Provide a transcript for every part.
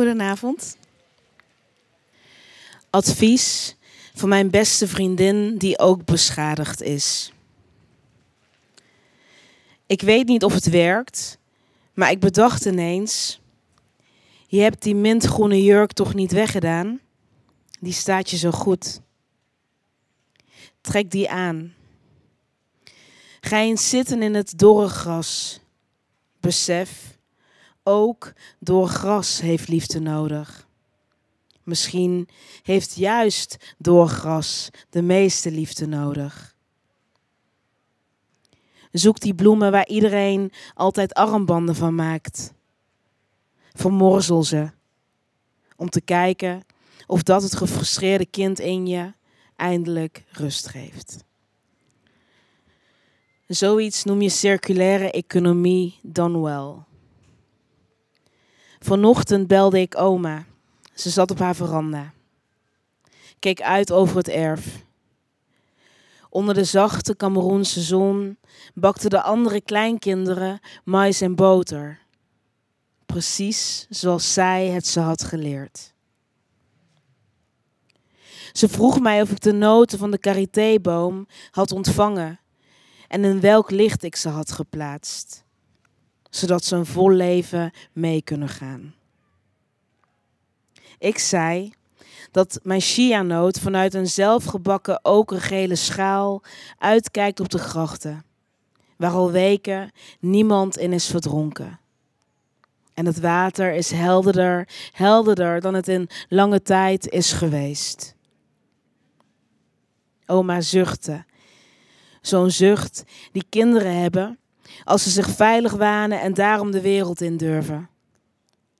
Goedenavond. Advies van mijn beste vriendin die ook beschadigd is. Ik weet niet of het werkt, maar ik bedacht ineens: je hebt die mintgroene jurk toch niet weggedaan? Die staat je zo goed. Trek die aan. Ga eens zitten in het dorre gras. Besef, ook door gras heeft liefde nodig. Misschien heeft juist doorgras de meeste liefde nodig. Zoek die bloemen waar iedereen altijd armbanden van maakt. Vermorzel ze. Om te kijken of dat het gefrustreerde kind in je eindelijk rust geeft. Zoiets noem je circulaire economie dan wel. Vanochtend belde ik oma. Ze zat op haar veranda. Keek uit over het erf. Onder de zachte Cameroense zon bakten de andere kleinkinderen mais en boter. Precies zoals zij het ze had geleerd. Ze vroeg mij of ik de noten van de karitéboom had ontvangen en in welk licht ik ze had geplaatst, zodat ze een vol leven mee kunnen gaan. Ik zei dat mijn chia-noot vanuit een zelfgebakken okergele schaal uitkijkt op de grachten, waar al weken niemand in is verdronken. En het water is helderder, helderder dan het in lange tijd is geweest. Oma zuchtte. Zo'n zucht die kinderen hebben als ze zich veilig wanen en daarom de wereld in durven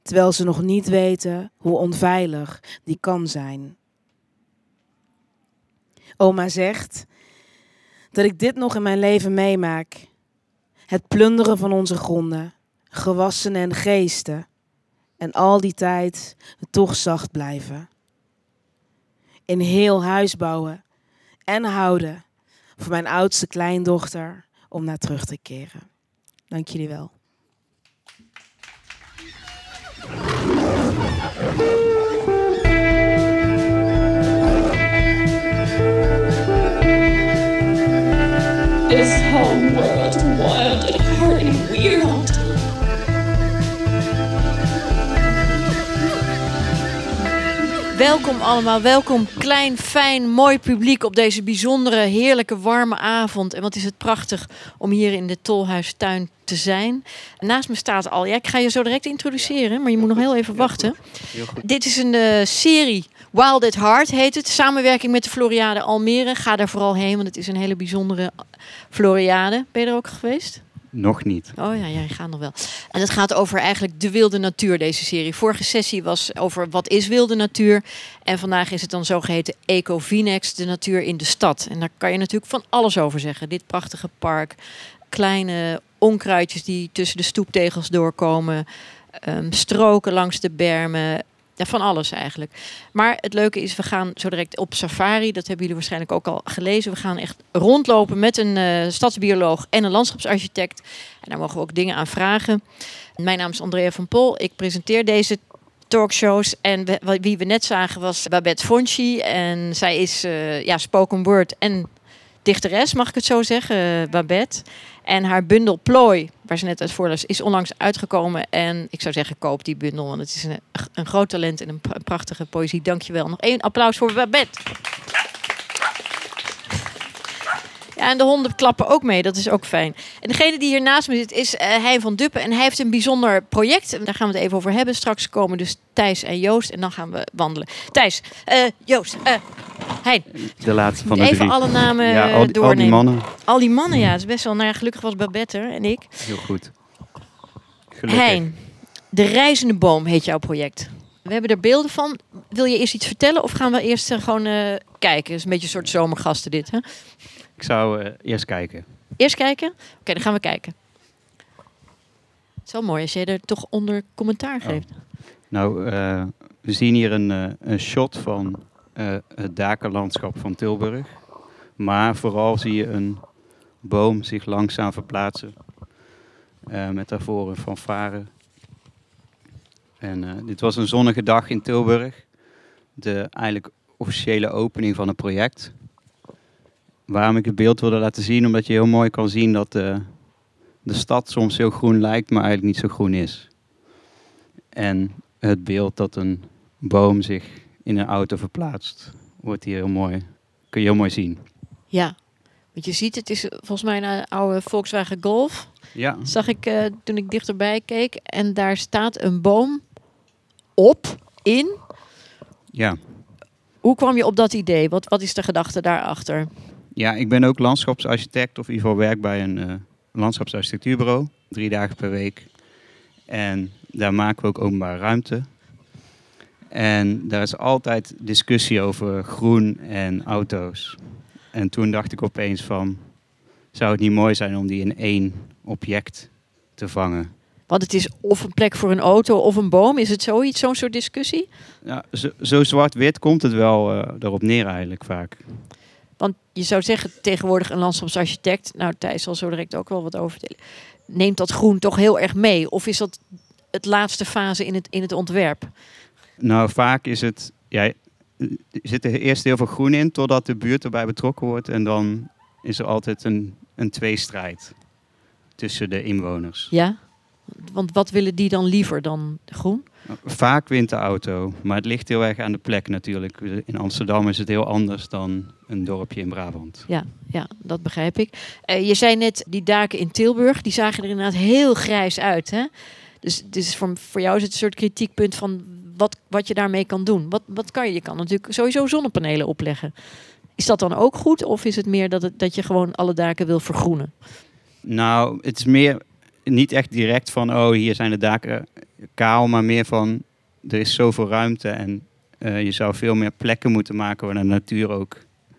terwijl ze nog niet weten hoe onveilig die kan zijn. Oma zegt dat ik dit nog in mijn leven meemaak. Het plunderen van onze gronden, gewassen en geesten. En al die tijd toch zacht blijven. In heel huis bouwen en houden voor mijn oudste kleindochter om naar terug te keren. Dank jullie wel. This whole world wild and hard and weird. Welkom allemaal, welkom klein, fijn, mooi publiek op deze bijzondere, heerlijke, warme avond. En wat is het prachtig om hier in de Tolhuistuin te zijn. Naast me staat al, ja, ik ga je zo direct introduceren, maar je moet nog heel even wachten. Dit is een uh, serie, Wild at Heart heet het. Samenwerking met de Floriade Almere. Ga daar vooral heen, want het is een hele bijzondere Floriade. Ben je er ook geweest? Nog niet. Oh ja, jij gaat nog wel. En het gaat over eigenlijk de wilde natuur, deze serie. Vorige sessie was over wat is wilde natuur. En vandaag is het dan zogeheten Ecovinex, de natuur in de stad. En daar kan je natuurlijk van alles over zeggen. Dit prachtige park, kleine onkruidjes die tussen de stoeptegels doorkomen, um, stroken langs de bermen, van alles eigenlijk. Maar het leuke is, we gaan zo direct op safari. Dat hebben jullie waarschijnlijk ook al gelezen. We gaan echt rondlopen met een uh, stadsbioloog en een landschapsarchitect. En daar mogen we ook dingen aan vragen. Mijn naam is Andrea van Pol. Ik presenteer deze talkshows. En wie we net zagen was Babette Fonchi. En zij is uh, ja, spoken word en dichteres, mag ik het zo zeggen, Babette. En haar bundel Plooi, waar ze net uit voorlas, is onlangs uitgekomen. En ik zou zeggen, koop die bundel, want het is een, een groot talent en een prachtige poëzie. Dankjewel. Nog één applaus voor Babette. Ja, en de honden klappen ook mee, dat is ook fijn. En degene die hier naast me zit is uh, Hein van Duppen. En hij heeft een bijzonder project. Daar gaan we het even over hebben. Straks komen dus Thijs en Joost. En dan gaan we wandelen. Thijs, uh, Joost, uh, Hein. De laatste van de Even drie. alle namen ja, al, doornemen. Al die mannen. Al die mannen, ja. Het is best wel... Nou ja, gelukkig was Babette er en ik. Heel goed. Gelukkig. Hein, de reizende boom heet jouw project. We hebben er beelden van. Wil je eerst iets vertellen of gaan we eerst gewoon kijken? Het is een beetje een soort zomergasten dit, hè? Ik zou uh, eerst kijken. Eerst kijken? Oké, okay, dan gaan we kijken. Het is wel mooi als jij er toch onder commentaar geeft. Oh. Nou, uh, we zien hier een, uh, een shot van het dakenlandschap van Tilburg. Maar vooral zie je een boom zich langzaam verplaatsen. met daarvoor een fanfare. En eh, dit was een zonnige dag in Tilburg. De eigenlijk officiële opening van het project. Waarom ik het beeld wilde laten zien, omdat je heel mooi kan zien dat de stad soms heel groen lijkt, maar eigenlijk niet zo groen is. En het beeld dat een boom zich in een auto verplaatst, wordt hier heel mooi, kun je heel mooi zien. Ja, want je ziet, het is volgens mij een eh, oude Volkswagen Golf. Ja, Zag ik eh, toen ik dichterbij keek. En daar staat een boom op, in. ja. Hoe kwam je op dat idee? Wat, wat is de gedachte daarachter? Ja, ik ben ook landschapsarchitect of in ieder geval werk bij een eh, landschapsarchitectuurbureau. Drie dagen per week. En daar maken we ook openbare ruimte. En daar is altijd discussie over groen en auto's. En toen dacht ik opeens van, zou het niet mooi zijn om die in één object te vangen? Want het is of een plek voor een auto of een boom. Is het zoiets, zo'n soort discussie? Ja, zo, zo zwart-wit komt het wel eh erop neer eigenlijk vaak. Want je zou zeggen, tegenwoordig een landschapsarchitect... Nou, Thijs zal zo direct ook wel wat over vertellen. Neemt dat groen toch heel erg mee? Of is dat het laatste fase in het, in het ontwerp? Nou, vaak is het. Ja, zit er eerst heel veel groen in totdat de buurt erbij betrokken wordt. En dan is er altijd een, een tweestrijd tussen de inwoners. Ja? Want wat willen die dan liever dan groen? Vaak wint de auto, maar het ligt heel erg aan de plek natuurlijk. In Amsterdam is het heel anders dan een dorpje in Brabant. Ja, ja dat begrijp ik. Eh, je zei net, die daken in Tilburg, die zagen er inderdaad heel grijs uit. Hè? Dus, dus voor, voor jou is het een soort kritiekpunt van wat, wat je daarmee kan doen. Wat, wat kan je? Je kan natuurlijk sowieso zonnepanelen opleggen. Is dat dan ook goed? Of is het meer dat, het, dat je gewoon alle daken wil vergroenen? Nou, het is meer niet echt direct van, oh, hier zijn de daken kaal, maar meer van, er is zoveel ruimte en eh, je zou veel meer plekken moeten maken waar de natuur ook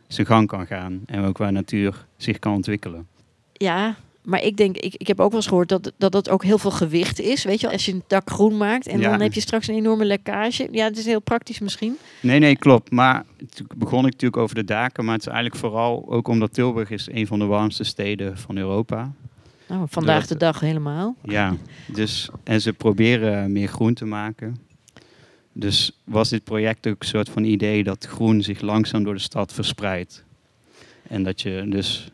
zijn gang kan gaan en ook waar natuur zich kan ontwikkelen. Ja, maar ik denk, ik, ik heb ook wel eens gehoord dat, dat dat ook heel veel gewicht is. Weet je, als je een dak groen maakt en Ja. dan heb je straks een enorme lekkage. Ja, het is heel praktisch misschien. Nee, nee, klopt. Maar toen begon ik natuurlijk over de daken, maar het is eigenlijk vooral ook omdat Tilburg is een van de warmste steden van Europa. Nou, vandaag Dat- de dag helemaal. Ja, dus, en ze proberen meer groen te maken. Dus was dit project ook een soort van idee dat groen zich langzaam door de stad verspreidt. En dat je dus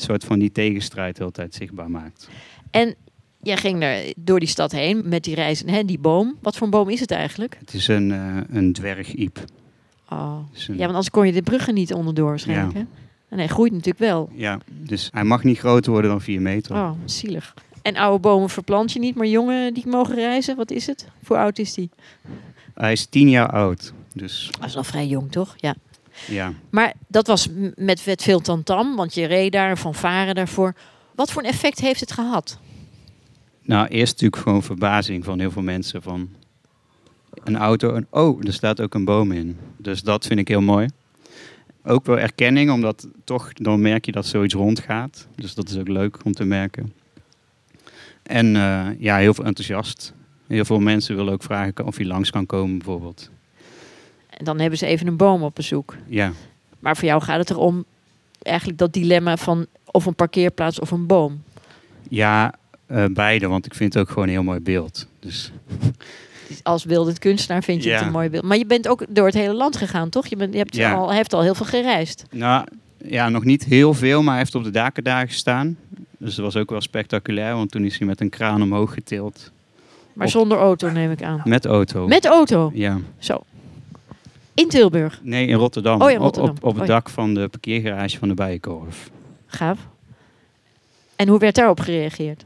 soort van die tegenstrijd de hele tijd zichtbaar maakt. En jij ging er door die stad heen met die reizen, die boom. Wat voor een boom is het eigenlijk? Het is een, eh een dwergiep. Oh. Dus een- Ja, want anders kon je de bruggen niet onderdoor waarschijnlijk. Ja. Hè? En hij groeit natuurlijk wel. ja, dus hij mag niet groter worden dan 4 meter. Oh, zielig. En oude bomen verplant je niet, maar jongen die mogen reizen, wat is het? Hoe oud is die? Hij is 10 jaar oud. Dus Dat is nog vrij jong, toch? Ja. Ja. Maar dat was met, met veel tantam, want je reed daar, van varen daarvoor. Wat voor een effect heeft het gehad? Nou, eerst natuurlijk gewoon verbazing van heel veel mensen van een auto en oh, er staat ook een boom in. Dus dat vind ik heel mooi. Ook wel erkenning, omdat toch dan merk je dat zoiets rondgaat. Dus dat is ook leuk om te merken. En eh, ja, heel veel enthousiast. Heel veel mensen willen ook vragen of hij langs kan komen bijvoorbeeld. En dan hebben ze even een boom op bezoek. Ja, Maar voor jou gaat het erom, eigenlijk dat dilemma van of een parkeerplaats of een boom. ja eh, beide, want ik vind het ook gewoon een heel mooi beeld. Dus Als beeldend kunstenaar vind je het een mooi beeld. Maar je bent ook door het hele land gegaan, toch? Je, bent, je hebt Ja. al, heeft al heel veel gereisd. Nou, ja, nog niet heel veel, maar hij heeft op de daken daar gestaan. Dus dat was ook wel spectaculair, want toen is hij met een kraan omhoog getild. Maar Op- zonder auto neem ik aan. Met auto. Met auto? Ja. Zo. In Tilburg. Nee, in Rotterdam. Oh ja, Op- Rotterdam. Op, op het Oh ja. dak van de parkeergarage van de Bijenkorf. Gaaf. En hoe werd daarop gereageerd?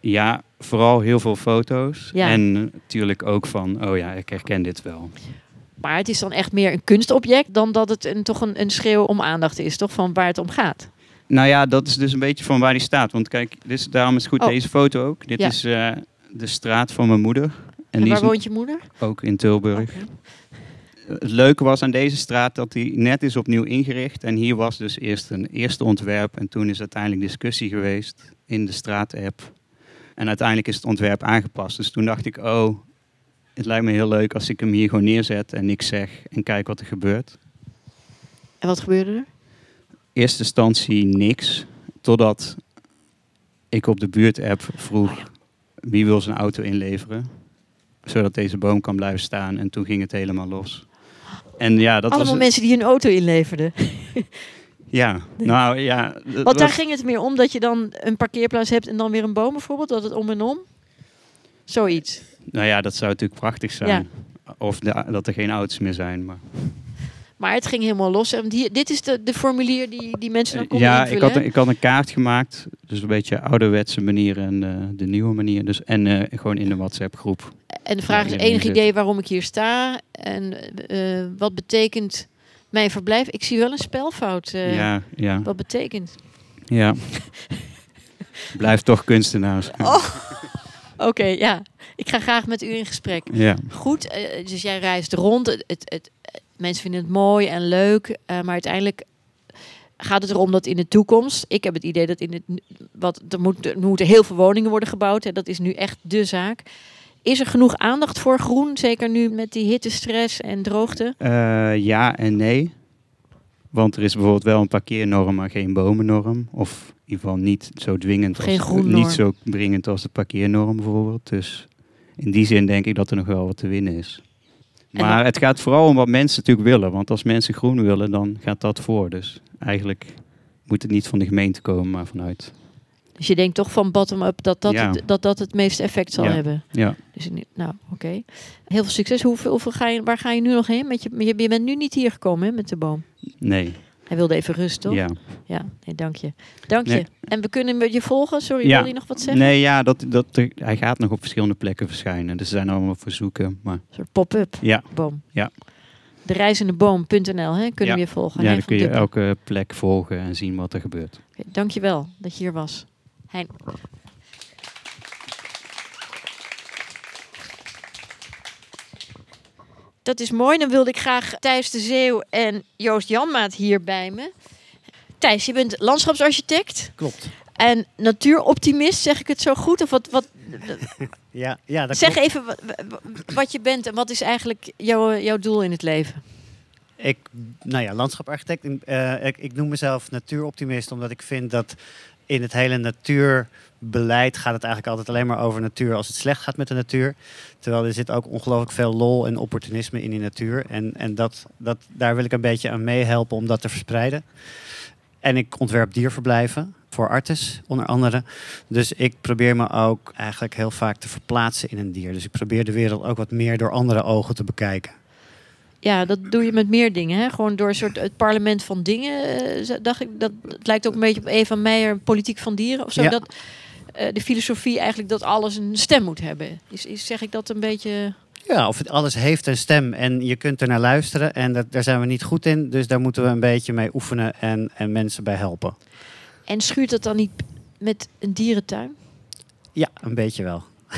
Ja, vooral heel veel foto's. Ja. En natuurlijk ook van, oh ja, ik herken dit wel. Maar het is dan echt meer een kunstobject dan dat het een, toch een, een schreeuw om aandacht is, toch? Van waar het om gaat. Nou ja, dat is dus een beetje van waar die staat. Want kijk, dus, daarom is goed Oh. deze foto ook. Dit Ja. is eh, de straat van mijn moeder. En, waar is woont je moeder? ook in Tilburg. Het leuke was aan deze straat dat hij net is opnieuw ingericht. En hier was dus eerst een eerste ontwerp. En toen is uiteindelijk discussie geweest in de straatapp. En uiteindelijk is het ontwerp aangepast. Dus toen dacht ik, oh, het lijkt me heel leuk als ik hem hier gewoon neerzet en niks zeg. En kijk wat er gebeurt. En wat gebeurde er? Eerste instantie niks. Totdat ik op de buurtapp vroeg, wie wil zijn auto inleveren? zodat deze boom kan blijven staan. En toen ging het helemaal los. En ja, dat Allemaal was... mensen die hun auto inleverden. Ja, nou ja. Want daar was- ging het meer om dat je dan een parkeerplaats hebt en dan weer een boom bijvoorbeeld. Dat het om en om. Zoiets. Nou ja, dat zou natuurlijk prachtig zijn. Of de- dat er geen auto's meer zijn. Maar... Maar het ging helemaal los. En die, dit is de, de formulier die, die mensen dan konden ja, invullen. ik had, een, ik had een kaart gemaakt. Dus een beetje ouderwetse manier en eh, de nieuwe manier. Dus, en eh, gewoon in de WhatsApp groep. En de vraag is, enig zit. idee waarom ik hier sta? En eh, wat betekent mijn verblijf? Ik zie wel een spelfout. ja, ja, Wat betekent? ja. Blijf toch kunstenaars. Oh. Oké, ja. Ik ga graag met u in gesprek. Ja. Goed, dus jij reist rond. Het, het, het- mensen vinden het mooi en leuk. eh, maar uiteindelijk gaat het erom dat in de toekomst... Ik heb het idee dat in het... Wat, er, moet, er moeten heel veel woningen worden gebouwd. En dat is nu echt de zaak. Is er genoeg aandacht voor groen? Zeker nu met die hittestress en droogte? Eh, ja en nee. Want er is bijvoorbeeld wel een parkeernorm, maar geen bomennorm. Of in ieder geval niet zo dwingend. Geen als. Niet zo dringend als de parkeernorm bijvoorbeeld. Dus in die zin denk ik dat er nog wel wat te winnen is. Maar het gaat vooral om wat mensen natuurlijk willen. Want als mensen groen willen, dan gaat dat voor. Dus eigenlijk moet het niet van de gemeente komen, maar vanuit. Dus je denkt toch van bottom-up dat dat, Ja. het, dat dat het meeste effect zal Ja. hebben. Ja. Dus, nou, oké. Heel veel succes. Hoeveel, hoeveel ga je, waar ga je nu nog heen? Met je, je, je bent nu niet hier gekomen hè, met de boom. Nee. Hij wilde even rust, toch? Ja. Ja, nee, dank je. Dank Nee. je. En we kunnen je volgen. Sorry, Ja. wil je nog wat zeggen? Nee, ja, dat, dat, hij gaat nog op verschillende plekken verschijnen. Dus er zijn allemaal verzoeken. Maar Een soort pop-up ja, boom. Ja. De reizendeboom.nl hè, kunnen Ja. we je volgen. ja dan kun je Duppen. elke plek volgen en zien wat er gebeurt. Oké, dank je wel dat je hier was. Hein. Dat is mooi. Dan wilde ik graag Thijs de Zeeuw en Joost Janmaat hier bij me. Thijs, je bent landschapsarchitect Klopt. en natuuroptimist. Zeg ik het zo goed? Of wat, wat, Ja, ja dat zeg klopt. even wat, wat je bent en wat is eigenlijk jouw, jouw doel in het leven? Ik, nou ja, landschaparchitect. Eh, ik, ik noem mezelf natuuroptimist omdat ik vind dat in het hele natuurbeleid gaat het eigenlijk altijd alleen maar over natuur als het slecht gaat met de natuur. Terwijl er zit ook ongelooflijk veel lol en opportunisme in die natuur. En, en dat, dat, daar wil ik een beetje aan meehelpen om dat te verspreiden. En ik ontwerp dierverblijven voor artis, onder andere. Dus ik probeer me ook eigenlijk heel vaak te verplaatsen in een dier. Dus ik probeer de wereld ook wat meer door andere ogen te bekijken. Ja, dat doe je met meer dingen. Hè? Gewoon door een soort het parlement van dingen. eh, dacht ik, dat, het lijkt ook een beetje op Eva Meijer, politiek van dieren of zo. Ja. Dat, eh, de filosofie eigenlijk dat alles een stem moet hebben. Is, is, zeg ik dat een beetje. Ja, of het alles heeft een stem en je kunt er naar luisteren. En dat, daar zijn we niet goed in, dus daar moeten we een beetje mee oefenen en, en mensen bij helpen. En schuurt dat dan niet met een dierentuin? Ja, een beetje wel.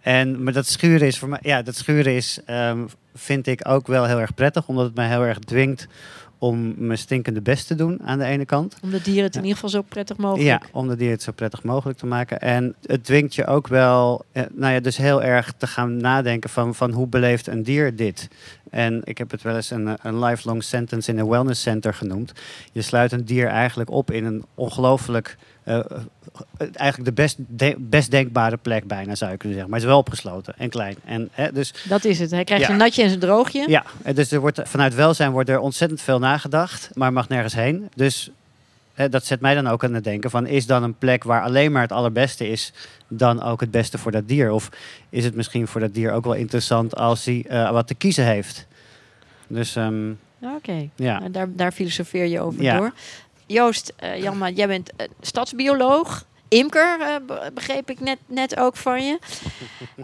en, maar dat schuren is voor mij, ja, dat schuren is, ehm, vind ik ook wel heel erg prettig, omdat het mij heel erg dwingt om mijn stinkende best te doen aan de ene kant. Om de dieren het in ieder geval zo prettig mogelijk. Ja, om de dier het zo prettig mogelijk te maken. En het dwingt je ook wel, eh, nou ja, dus heel erg te gaan nadenken van, van hoe beleeft een dier dit? En ik heb het wel eens een, een lifelong sentence in een wellness center genoemd. Je sluit een dier eigenlijk op in een ongelooflijk, eh, eigenlijk de best, de- best denkbare plek bijna zou je kunnen zeggen. Maar het is wel opgesloten en klein. En, hè, dus Dat is het. Hij krijgt Ja. een natje en zijn droogje. ja, en dus er wordt, vanuit welzijn wordt er ontzettend veel nagedacht, maar mag nergens heen. Dus hè, dat zet mij dan ook aan het denken van, is dan een plek waar alleen maar het allerbeste is, dan ook het beste voor dat dier? Of is het misschien voor dat dier ook wel interessant als hij eh, wat te kiezen heeft? Dus ehm, Oké, ja, Nou, daar, daar filosofeer je over Ja. door. Joost, eh Janma, jij bent eh, stadsbioloog. Imker, eh, be- begreep ik net, net ook van je.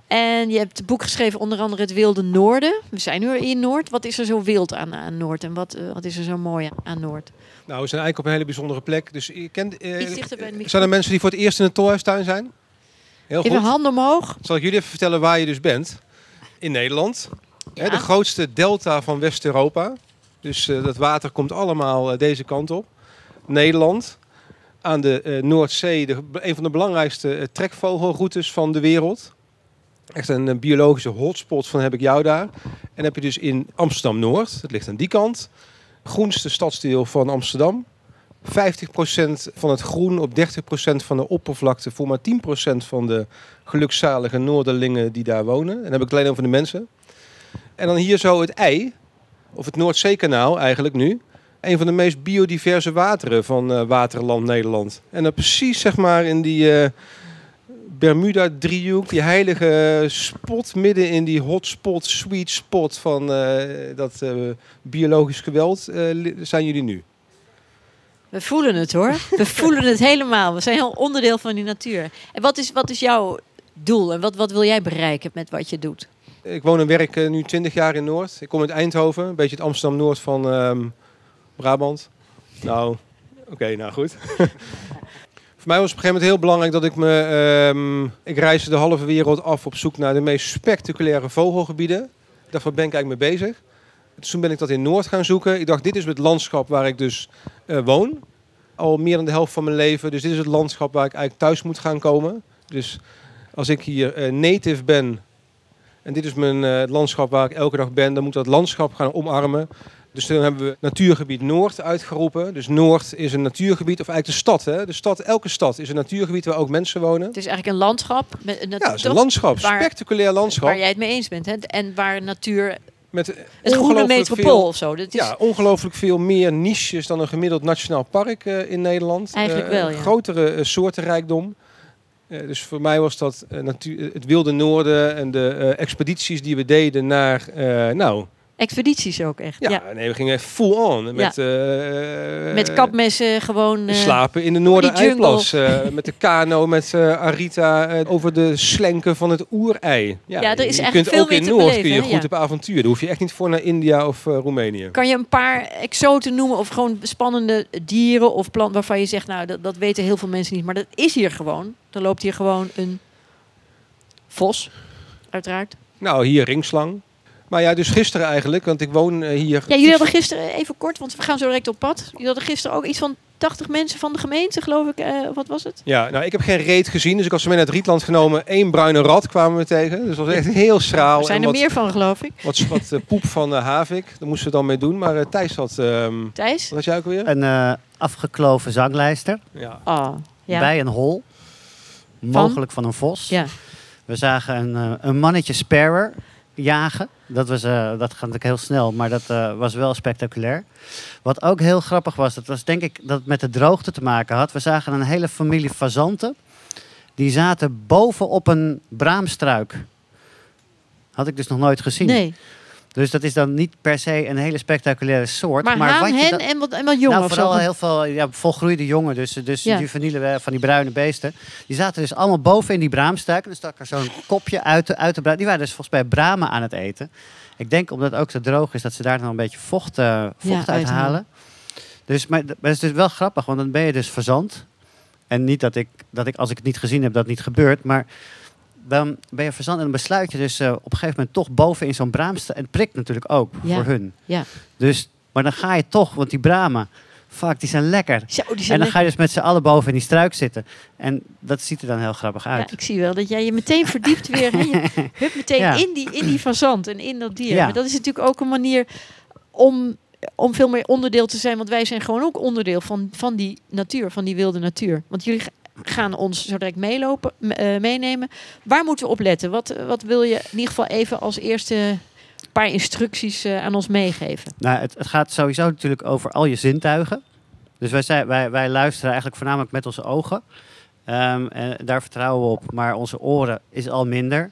En je hebt een boek geschreven, onder andere Het Wilde Noorden. We zijn nu in Noord. Wat is er zo wild aan, aan Noord? En wat, wat is er zo mooi aan Noord? Nou, we zijn eigenlijk op een hele bijzondere plek. Dus je kent, zijn er mensen die voor het eerst in een tolhuistuin zijn? Heel Even goed. hand omhoog. Zal ik jullie even vertellen waar je dus bent? In Nederland. Hè, de grootste delta van West-Europa. Dus eh, dat water komt allemaal deze kant op. Nederland. Aan de eh, Noordzee, de, een van de belangrijkste eh, trekvogelroutes van de wereld. Echt een, eh, biologische hotspot van heb ik jou daar. En heb je dus in Amsterdam-Noord, dat ligt aan die kant. Groenste stadsdeel van Amsterdam. 50% van het groen op 30% van de oppervlakte voor maar 10% van de gelukzalige Noorderlingen die daar wonen. En dan heb ik het alleen over de mensen. En dan hier zo het ei, of het Noordzeekanaal eigenlijk nu. Een van de meest biodiverse wateren van eh, waterland Nederland. En dan precies zeg maar in die eh, Bermuda-driehoek, die heilige spot midden in die hotspot, sweet spot van eh, dat biologisch geweld, zijn jullie nu. We voelen het hoor. We voelen het helemaal. We zijn heel onderdeel van die natuur. En wat is, wat is jouw doel en wat, wat wil jij bereiken met wat je doet? Ik woon en werk nu 20 jaar in Noord. Ik kom uit Eindhoven, een beetje het Amsterdam-Noord van ehm, Brabant. Nou, oké, nou goed. Voor mij was het op een gegeven moment heel belangrijk dat ik me... ehm, ik reisde de halve wereld af op zoek naar de meest spectaculaire vogelgebieden. Wat ben ik eigenlijk mee bezig? Dus toen ben ik dat in Noord gaan zoeken. Ik dacht, dit is het landschap waar ik dus eh, woon. Al meer dan de helft van mijn leven. Dus dit is het landschap waar ik eigenlijk thuis moet gaan komen. Dus als ik hier eh, native ben en dit is mijn eh, landschap waar ik elke dag ben. Dan moet dat landschap gaan omarmen. Dus toen hebben we natuurgebied Noord uitgeroepen. Dus Noord is een natuurgebied, of eigenlijk de stad. Hè? De stad elke stad is een natuurgebied waar ook mensen wonen. Het is eigenlijk een landschap. Met, een Ja, het is een landschap. Waar- Spectaculair landschap. Waar jij het mee eens bent. Hè? En waar natuur... met Het groene metropool veel- of zo. Dat is, Ja, ongelooflijk veel meer niches dan een gemiddeld nationaal park eh, in Nederland. Eigenlijk Eh, wel, een ja. Grotere eh, soortenrijkdom. Dus voor mij was dat natuur, het wilde noorden en de expedities die we deden naar, nou, Expedities ook echt. ja, Ja. nee, we gingen full on met, eh, Met kapmessen gewoon... eh, slapen in de Noordereiplas. eh met de kano met eh, Arita eh, over de slenken van het oerei. Ja, er is je kunt veel ook in Noord beleven, kun je goed Ja. op avontuur. Daar hoef je echt niet voor naar India of eh, Roemenië. Kan je een paar exoten noemen of gewoon spannende dieren of planten waarvan je zegt, nou, dat, dat weten heel veel mensen niet, maar dat is hier gewoon. Er loopt hier gewoon een vos, uiteraard. Nou, hier ringslang. Maar ja, dus gisteren eigenlijk, want ik woon eh, hier. Ja, jullie hadden gisteren, even kort, want we gaan zo direct op pad. Jullie hadden gisteren ook iets van 80 mensen van de gemeente, geloof ik. eh, wat was het? Ja, nou, ik heb geen reet gezien, dus ik had ze mee naar het Rietland genomen. Eén bruine rat kwamen we tegen. Dus dat was echt heel schraal. Er zijn er wat, meer van, geloof ik. Wat, wat eh, poep van eh, havik. Daar moesten we dan mee doen. Maar eh, Thijs had... ehm, Thijs? wat had jij ook weer? Een eh, afgekloven zanglijster Ja. Oh, ja. bij een hol. Mogelijk van een vos. ja. We zagen een, eh, een mannetje sparrow jagen. Dat, was, eh, dat gaat natuurlijk heel snel, maar dat eh, was wel spectaculair. Wat ook heel grappig was, dat was denk ik dat het met de droogte te maken had. We zagen een hele familie fazanten. Die zaten boven op een braamstruik. Had ik dus nog nooit gezien. Nee, Dus dat is dan niet per se een hele spectaculaire soort. maar, maar haan, wat je hen en wat, en wat jongen nou, vooral zo. heel veel ja, volgroeide jongen, dus, dus Ja. juveniele van die bruine beesten. Die zaten dus allemaal boven in die braamstruik. En dan stak er zo'n kopje uit de, uit de braam. Die waren dus volgens mij bramen aan het eten. Ik denk omdat het ook zo droog is, dat ze daar dan een beetje vocht, eh, vocht uithalen. uithalen. Dus, maar, maar het is dus wel grappig, want dan ben je dus verzand. En niet dat ik, dat ik, als ik het niet gezien heb, dat niet gebeurt. Maar dan ben je verzand en dan besluit je dus eh, op een gegeven moment toch boven in zo'n braamstruik. En het prikt natuurlijk ook Ja. voor hun. Ja. Dus, maar dan ga je toch, want die bramen, fuck, die zijn lekker. Zo, die zijn En dan lekker. ga je dus met z'n allen boven in die struik zitten. En dat ziet er dan heel grappig Ja, uit. ik zie wel dat jij je meteen verdiept weer. Je hup meteen Ja. in, die, in die fazant en in dat dier. Ja. Maar dat is natuurlijk ook een manier om, om veel meer onderdeel te zijn. Want wij zijn gewoon ook onderdeel van, van die natuur, van die wilde natuur. Want jullie gaan ons zo direct meelopen, eh, meenemen. Waar moeten we op letten? Wat, wat wil je in ieder geval even als eerste paar instructies eh, aan ons meegeven? Nou, het, het gaat sowieso natuurlijk over al je zintuigen. Dus wij, zijn, wij, wij luisteren eigenlijk voornamelijk met onze ogen. Ehm, en daar vertrouwen we op. Maar onze oren is al minder.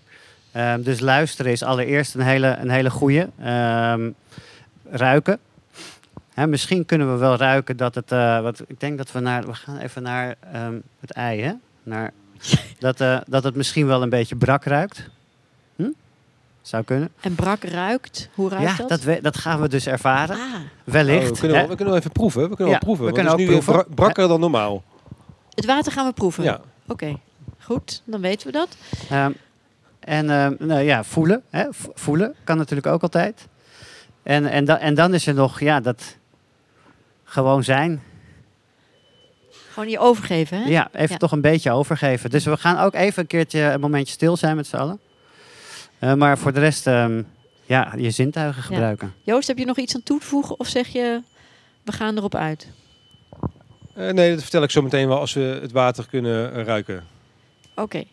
Ehm, dus luisteren is allereerst een hele, een hele goede. Ehm, ruiken. Hè, misschien kunnen we wel ruiken dat het... eh, wat, ik denk dat we naar... We gaan even naar ehm, het ei, hè? Naar, dat, eh, dat het misschien wel een beetje brak ruikt. Hm? Zou kunnen. En brak ruikt. Hoe ruikt Ja, dat? dat, we- dat gaan we dus ervaren. Ah, Wellicht. Oh, we, kunnen wel, we kunnen wel even proeven. We kunnen Ja, wel proeven. we want kunnen het is ook nu proeven. bra- brakker dan normaal. het water gaan we proeven. Ja. Oké, goed. Dan weten we dat. Ehm, en ehm, nou ja, voelen. Hè? Voelen kan natuurlijk ook altijd. En, en, da- en dan is er nog, ja, dat gewoon zijn. Gewoon je overgeven, hè? Ja, even Ja. toch een beetje overgeven. Dus we gaan ook even een keertje een momentje stil zijn met z'n allen. Eh, maar voor de rest, ehm, ja, je zintuigen gebruiken. Joost, heb je nog iets aan toe te voegen? Of zeg je, we gaan erop uit? Eh, nee, dat vertel ik zo meteen wel als we het water kunnen ruiken. Oké.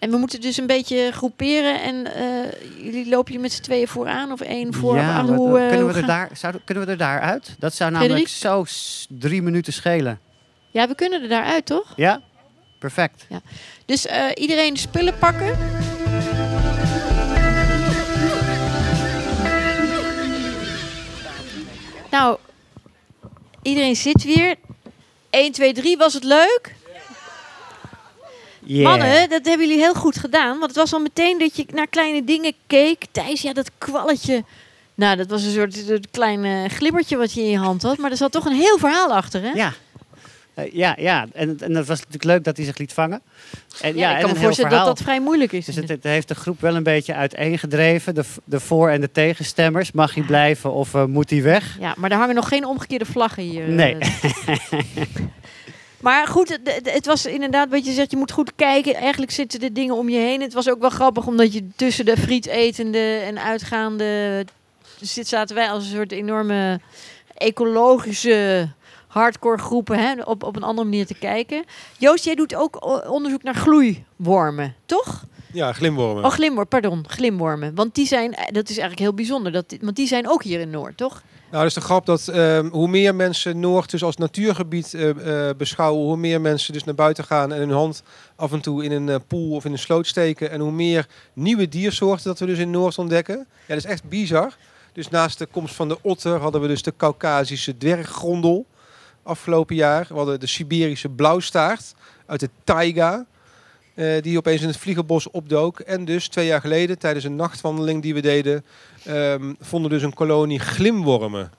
En we moeten dus een beetje groeperen. En eh, jullie lopen je met z'n tweeën vooraan of één voor? ja, hoe, wat- eh, kunnen, hoe we er daar, zouden, kunnen we er daar uit? Dat zou namelijk zo drie minuten schelen. Ja, we kunnen er daaruit, toch? Ja? Perfect. Dus eh, iedereen spullen pakken. Nou, iedereen zit weer. 1, 2, 3, was het leuk? Yeah. Mannen, dat hebben jullie heel goed gedaan. Want het was al meteen dat je naar kleine dingen keek. Thijs, ja, dat kwalletje. Nou, dat was een soort, soort klein eh, glibbertje wat je in je hand had. Maar er zat toch een heel verhaal achter, hè? Ja. Eh, ja, ja. En, en dat was natuurlijk leuk dat hij zich liet vangen. En, Ja, en ik kan een me voorstellen dat dat vrij moeilijk is. Dus het, het heeft de groep wel een beetje uiteengedreven. De, de voor- en de tegenstemmers. Mag hij blijven of eh, moet hij weg? Ja, maar er hangen nog geen omgekeerde vlaggen hier. eh. Nee. maar goed, het, het- was inderdaad wat je zegt, je moet goed kijken. Eigenlijk zitten de dingen om je heen. Het was ook wel grappig, omdat je tussen de friet etende en uitgaande... Zit, zaten wij als een soort enorme ecologische hardcore groepen hè, op, op een andere manier te kijken. Joost, jij doet ook onderzoek naar gloeiwormen, toch? Ja, glimwormen. Oh, glimwormen, pardon, glimwormen. Want die zijn, eh, dat is eigenlijk heel bijzonder. Dat, want die zijn ook hier in Noord, toch? Nou, dat is de grap dat ehm, hoe meer mensen Noord dus als natuurgebied eh, eh, beschouwen, hoe meer mensen dus naar buiten gaan en hun hand af en toe in een eh, poel of in een sloot steken. En hoe meer nieuwe diersoorten dat we dus in Noord ontdekken. Ja, dat is echt bizar. Dus naast de komst van de otter hadden we dus de Caucasische dwerggrondel afgelopen jaar. We hadden de Siberische blauwstaart uit de taiga. Eh, die opeens in het vliegenbos opdook. En dus twee jaar geleden, tijdens een nachtwandeling die we deden, ehm, vonden dus een kolonie glimwormen.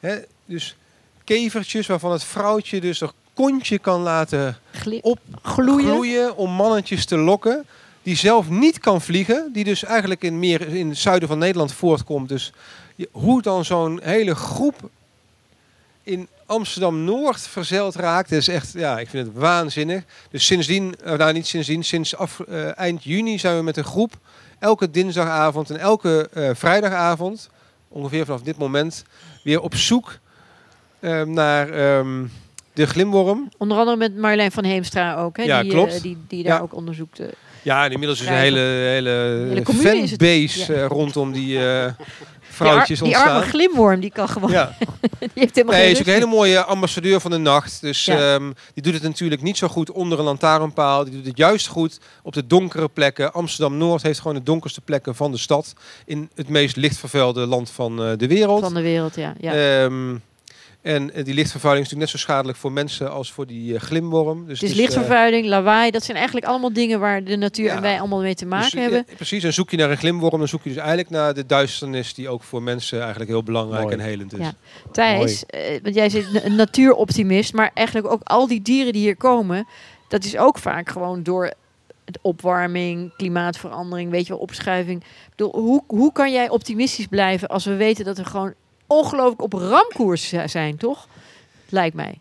Hè, dus kevertjes waarvan het vrouwtje dus er kontje kan laten Gli- op gloeien. gloeien om mannetjes te lokken. Die zelf niet kan vliegen. Die dus eigenlijk in meer in het zuiden van Nederland voortkomt. Dus je- hoe dan zo'n hele groep in Amsterdam-Noord verzeild raakt. is echt, ja, ik vind het waanzinnig. Dus sindsdien, eh, nou niet sindsdien, sinds af, eh, eind juni zijn we met een groep. Elke dinsdagavond en elke eh, vrijdagavond, ongeveer vanaf dit moment, weer op zoek eh, naar ehm, de glimworm. Onder andere met Marjolein van Heemstra ook, hè? Ja, die, klopt. die, die daar Ja. ook onderzoekt. eh. Ja, en inmiddels is een hele, hele, Hele fanbase rondom die eh, Die, vrouwtjes die arme glimworm, die kan gewoon... Ja. die heeft helemaal Nee, is ook een hele mooie ambassadeur van de nacht. Dus Ja. ehm, die doet het natuurlijk niet zo goed onder een lantaarnpaal. Die doet het juist goed op de donkere plekken. Amsterdam-Noord heeft gewoon de donkerste plekken van de stad. In het meest lichtvervuilde land van eh, de wereld. van de wereld, ja. ja. Ehm, en eh, die lichtvervuiling is natuurlijk net zo schadelijk voor mensen als voor die eh, glimworm. Dus is eh, lichtvervuiling, lawaai. Dat zijn eigenlijk allemaal dingen waar de natuur Ja. en wij allemaal mee te maken dus, eh, hebben. precies, en zoek je naar een glimworm, dan zoek je dus eigenlijk naar de duisternis die ook voor mensen eigenlijk heel belangrijk Mooi. en helend is. Ja. Thijs, eh, want jij zit een natuuroptimist, maar eigenlijk ook al die dieren die hier komen, dat is ook vaak gewoon door de opwarming, klimaatverandering, weet je wel, opschuiving. Ik bedoel, hoe, hoe kan jij optimistisch blijven als we weten dat we gewoon ongelooflijk op ramkoers zi- zijn, toch? Lijkt mij.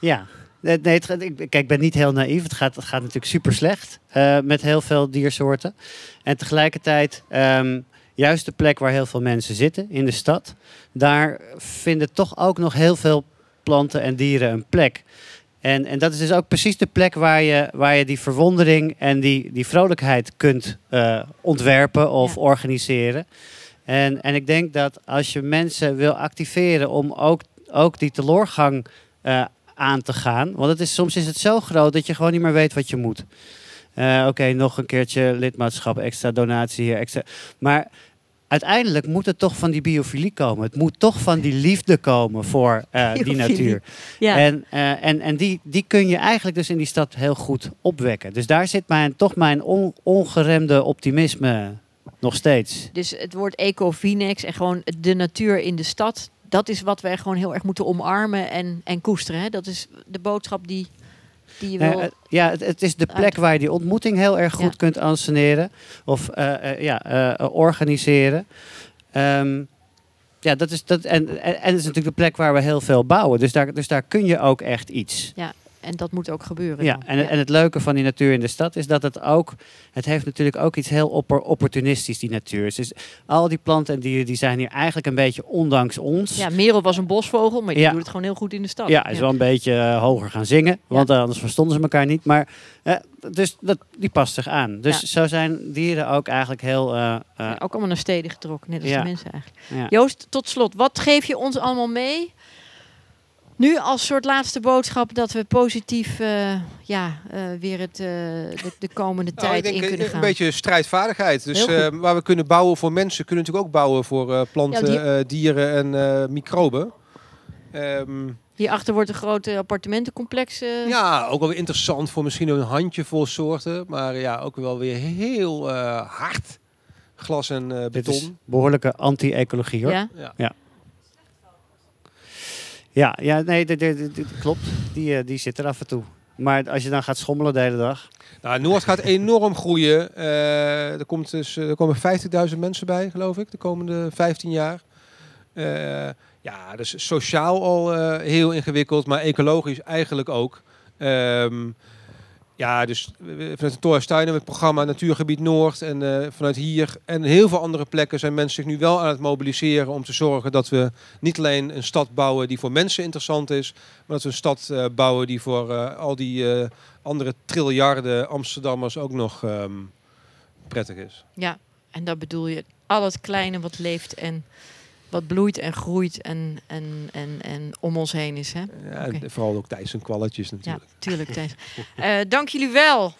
Ja. Nee, het kijk, ik ben niet heel naïef. Het gaat, het gaat natuurlijk super slecht eh, met heel veel diersoorten. En tegelijkertijd, ehm, juist de plek waar heel veel mensen zitten, in de stad, daar vinden toch ook nog heel veel planten en dieren een plek. En, en dat is dus ook precies de plek waar je, waar je die verwondering en die, die vrolijkheid kunt eh, ontwerpen of Ja. organiseren. En, en ik denk dat als je mensen wil activeren om ook, ook die teloorgang eh, aan te gaan. Want het is, soms is het zo groot dat je gewoon niet meer weet wat je moet. Eh, Oké, nog een keertje lidmaatschap, extra donatie hier. Extra. Maar uiteindelijk moet het toch van die biofilie komen. Het moet toch van die liefde komen voor eh, die natuur. Ja, En, en, en die, die kun je eigenlijk dus in die stad heel goed opwekken. Dus daar zit mijn, toch mijn on- ongeremde optimisme nog steeds. dus het woord ecovinex en gewoon de natuur in de stad, dat is wat wij gewoon heel erg moeten omarmen en, en koesteren. Hè? Dat is de boodschap die, die je wil. ja, het, het is de plek waar je die ontmoeting heel erg goed Ja. kunt anseneren of eh, eh, ja, eh, organiseren. Ehm, ja, dat is dat, en, en, en het is natuurlijk de plek waar we heel veel bouwen. Dus daar, dus daar kun je ook echt iets. En dat moet ook gebeuren. Ja, en, en het leuke van die natuur in de stad is dat het ook, het heeft natuurlijk ook iets heel oppor- opportunistisch, die natuur. Dus al die planten en dieren die zijn hier eigenlijk een beetje ondanks ons. Ja, Merel was een bosvogel, maar die Ja. doet het gewoon heel goed in de stad. Ja, is wel een beetje eh, hoger gaan zingen, want eh, anders verstonden ze elkaar niet. Maar eh, dus dat, die past zich aan. Dus zo zijn dieren ook eigenlijk heel. ook allemaal naar steden getrokken, net als Ja. de mensen eigenlijk. Joost, tot slot, wat geef je ons allemaal mee? Nu als soort laatste boodschap dat we positief eh, ja, eh, weer het, eh, de, de komende Nou, tijd ik denk in kunnen een gaan. beetje strijdvaardigheid. Dus eh, waar we kunnen bouwen voor mensen, kunnen we natuurlijk ook bouwen voor eh, planten, Ja, die- eh, dieren en eh, microben. Ehm, Hierachter wordt een grote appartementencomplex. ja, ook wel weer interessant voor misschien een handjevol soorten. Maar ja, ook wel weer heel eh, hard. Glas en eh, Dit beton. is behoorlijke anti-ecologie hoor. ja? Ja. Ja, ja nee, dit- dit klopt. Die, eh, die zit er af en toe. Maar als je dan gaat schommelen de hele dag. Nou, Noord gaat enorm groeien. Eh, er, komt dus, eh, er komen 50.000 mensen bij, geloof ik, de komende 15 jaar. Ja, dus sociaal al heel ingewikkeld, maar ecologisch eigenlijk ook. Ehm, ja, dus we- vanuit de Torstuinen het programma Natuurgebied Noord en eh, vanuit hier en heel veel andere plekken zijn mensen zich nu wel aan het mobiliseren om te zorgen dat we niet alleen een stad bouwen die voor mensen interessant is, maar dat we een stad eh, bouwen die voor eh, al die eh, andere triljarden Amsterdammers ook nog ehm, prettig is. ja, en dat bedoel je al het kleine wat leeft en wat bloeit en groeit en, en, en, en om ons heen is. Hè? Ja, vooral ook Thijs en kwalletjes Ja, natuurlijk. tuurlijk, Thijs. Eh, dank jullie wel,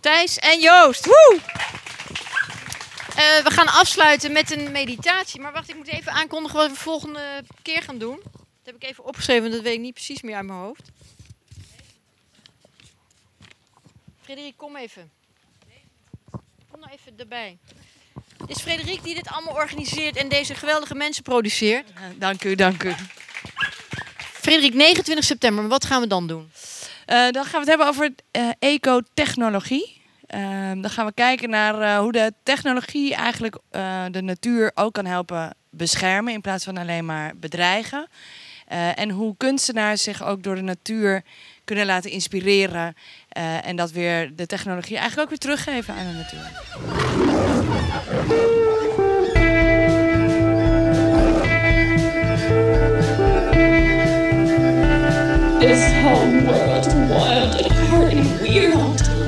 Thijs en Joost. Woe! Eh, we gaan afsluiten met een meditatie. Maar wacht, ik moet even aankondigen wat we volgende keer gaan doen. Dat heb ik even opgeschreven, want dat weet ik niet precies meer uit mijn hoofd. Frederik, kom even. Kom nou even erbij. Is Frederik die dit allemaal organiseert en deze geweldige mensen produceert. Dank u, dank u. Frederik, 29 september, wat gaan we dan doen? Eh, dan gaan we het hebben over eh, ecotechnologie. Ehm, dan gaan we kijken naar eh, hoe de technologie eigenlijk de natuur ook kan helpen beschermen in plaats van alleen maar bedreigen. En hoe kunstenaars zich ook door de natuur kunnen laten inspireren. Eh, en dat weer de technologie eigenlijk ook weer teruggeven aan de natuur. This whole world wild and hard and weird.